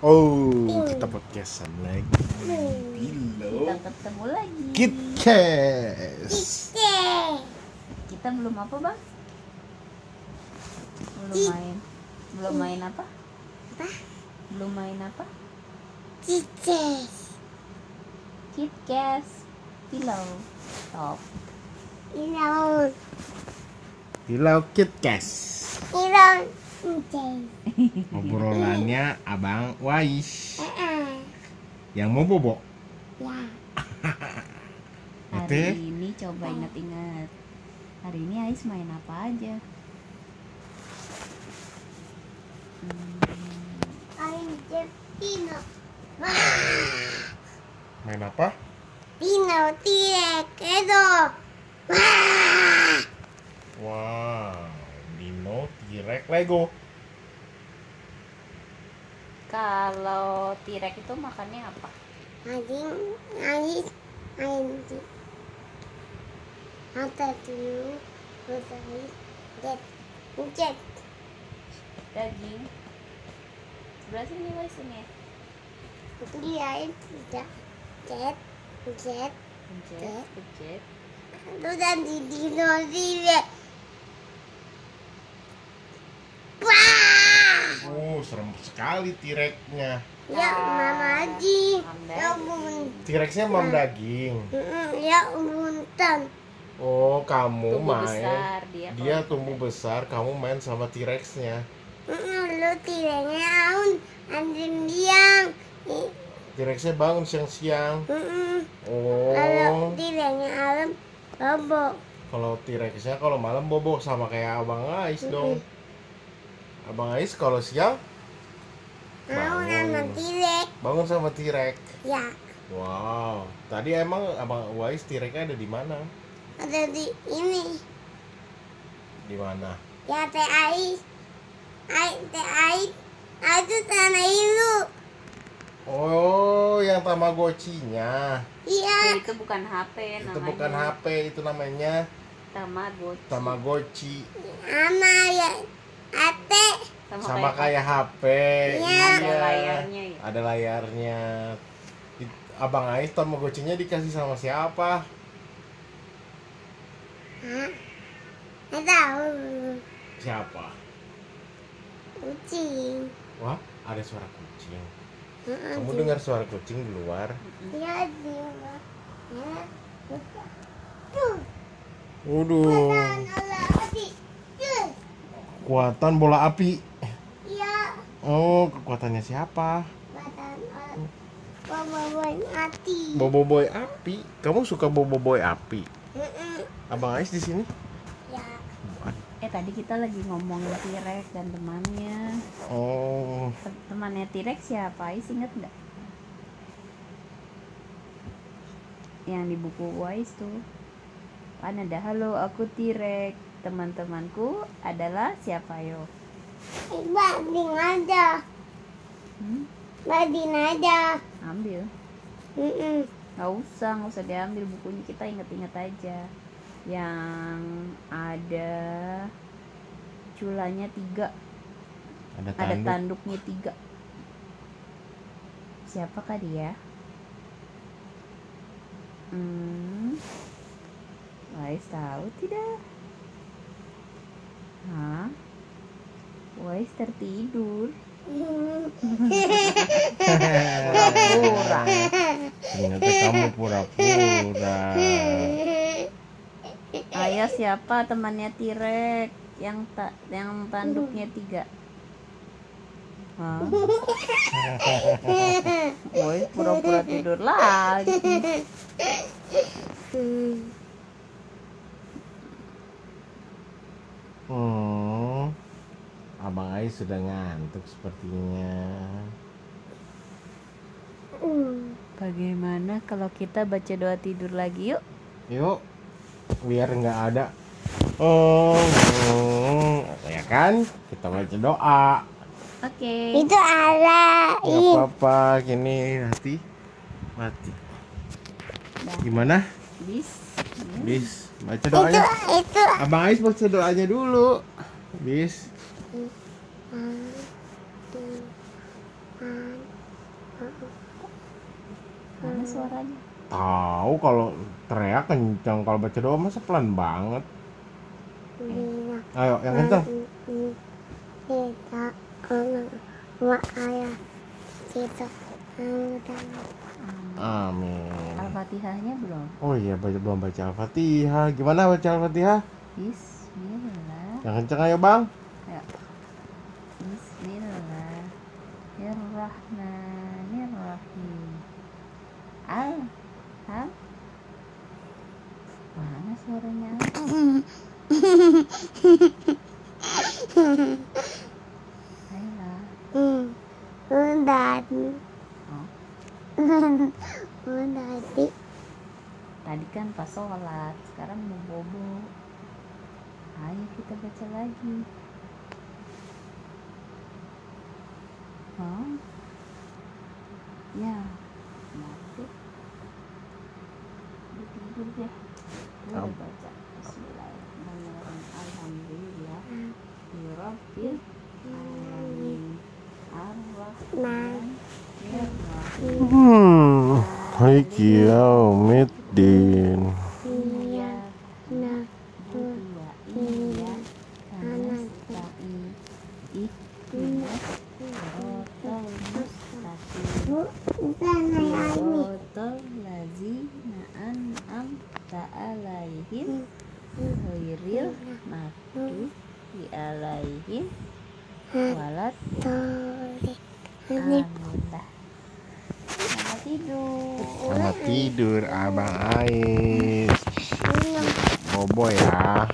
Oh, kita podcastan lagi. Bilo. Kita ketemu lagi. Kitkes. Kita belum apa bang? Belum main. Belum main apa? Apa? Belum main apa? Cices. KitKat. Pillow. Top. Ilon. Bilo Kitkes. Ilon. Obrolannya Abang Wais yang mau bobo. Ya. Hari ini coba ingat-ingat. Hari ini Ais main apa aja? I'm the Pino. Main apa? Pino Tirek. Edo. Wah. Wow, Dino T-Rex Lego. Kalau T-Rex itu makannya apa? Ading. Ais. Andi. Apa dulu? Putri. Jet. Jet. Daging. Sebelah sini Wais ini. Dia itu tidak. Jet. Jet. Pencet, pencet. Itu dan di Dino Tirek. Wah. Oh, serem sekali T-Rex-nya. Ya, Mama Aji. Mama Ya, bun. T-Rex-nya mam daging. Ya, buntan. Oh, kamu Tumbuh main. besar dia. Tumbuh besar, kamu main sama T-Rex-nya. Lu tidaknya aun. Andin diang. T-Rex-nya bangun siang-siang. mm, Kalau Oh, tidaknya alam. Bobo. kalau T-Rex-nya kalau malam bobo sama kayak Abang Ais dong. Abang Ais kalau siang Aun sama bangun. tirek. Bangun sama T-Rex. Ya, Wow. Tadi emang Abang Ais T-Rex-nya ada di mana? ada di ini. Di mana? Ya, teh ai. Ai, teh ai. Itu tanah itu. Oh, yang Tamagotchi-nya. Iya. Ya, itu bukan HP namanya. Itu bukan HP, itu namanya Tamagotchi. Tamagotchi. Ama ya. Ate. Sama, Sama kayak HP. Iya. ada layarnya ya. Ada layarnya. Abang Ais Tamagotchi-nya dikasih sama siapa? Hah? Nggak tahu. Siapa? Kucing. Wah, ada suara kucing. Kamu dengar suara kucing di luar? Ya, dia. Ya. Tuh. Waduh, Dan Allah hati. Tuh. Kekuatan bola api. Ya. Oh, kekuatannya siapa? Allah. Bawa-bawain hati. Boboiboy api. Kamu suka boboiboy api? Mm-mm. Abang Ais di sini? Ya. Eh tadi kita lagi ngomongin T-Rex dan temannya. Oh, Tem- Temannya T-Rex siapa? Ais inget nggak? Yang di buku Wise tuh. Kan ada halo aku T-Rex. Teman-temanku adalah siapa yo? Bading aja. Hmm? Bading aja. Ambil. Mm-mm. Gak usah, nggak usah diambil bukunya. Kita inget-inget aja. Yang ada culanya tiga, ada ada tanduk. tanduknya tiga. Siapakah dia? Hmm. Wais tahu tidak? Hah? Wais tertidur. Pura. Ternyata kamu pura-pura. Ayah siapa temannya T-Rex yang ta yang tanduknya tiga? Hah? Woi, pura-pura tidur lagi. Hmm. Ais sudah ngantuk sepertinya. Bagaimana kalau kita baca doa tidur lagi yuk? Yuk, biar nggak ada. Oh, hmm, ya kan? Kita baca doa. Oke. Itu Allah. Ya apa-apa, gini hati mati. Gimana? Bis. Bis, baca Itu doanya. itu Abang Ais baca doanya dulu. Bis. Mana suaranya? Tahu kalau teriak kencang, kalau baca doa masa pelan banget. Ayo, yang kencang. Kita anak wa ayah kita anak Amin. Al-Fatihahnya belum. Oh iya, baca belum baca Al-Fatihah. Gimana baca Al-Fatihah? Bismillah. Yang kencang ayo, Bang. Ya. Bismillahirrahmanirrahim. Al. Al. Mana suaranya? Ayolah. Udah. Oh. Udah di Tadi kan pas sholat, sekarang mau bobo. Ayo kita baca lagi. Hah? Ya, mati. Tidur deh. Gue udah baca. Bismillahirrahmanirrahim. Alhamdulillah. Rabbil alamin. Ar-Rahman. Hmm. Maliki yaumiddin. Iya. Alaihim ghairil maghdubi alaihim walad toleh ini amin selamat tidur Selamat tidur, Abang Ais. Bobo ya.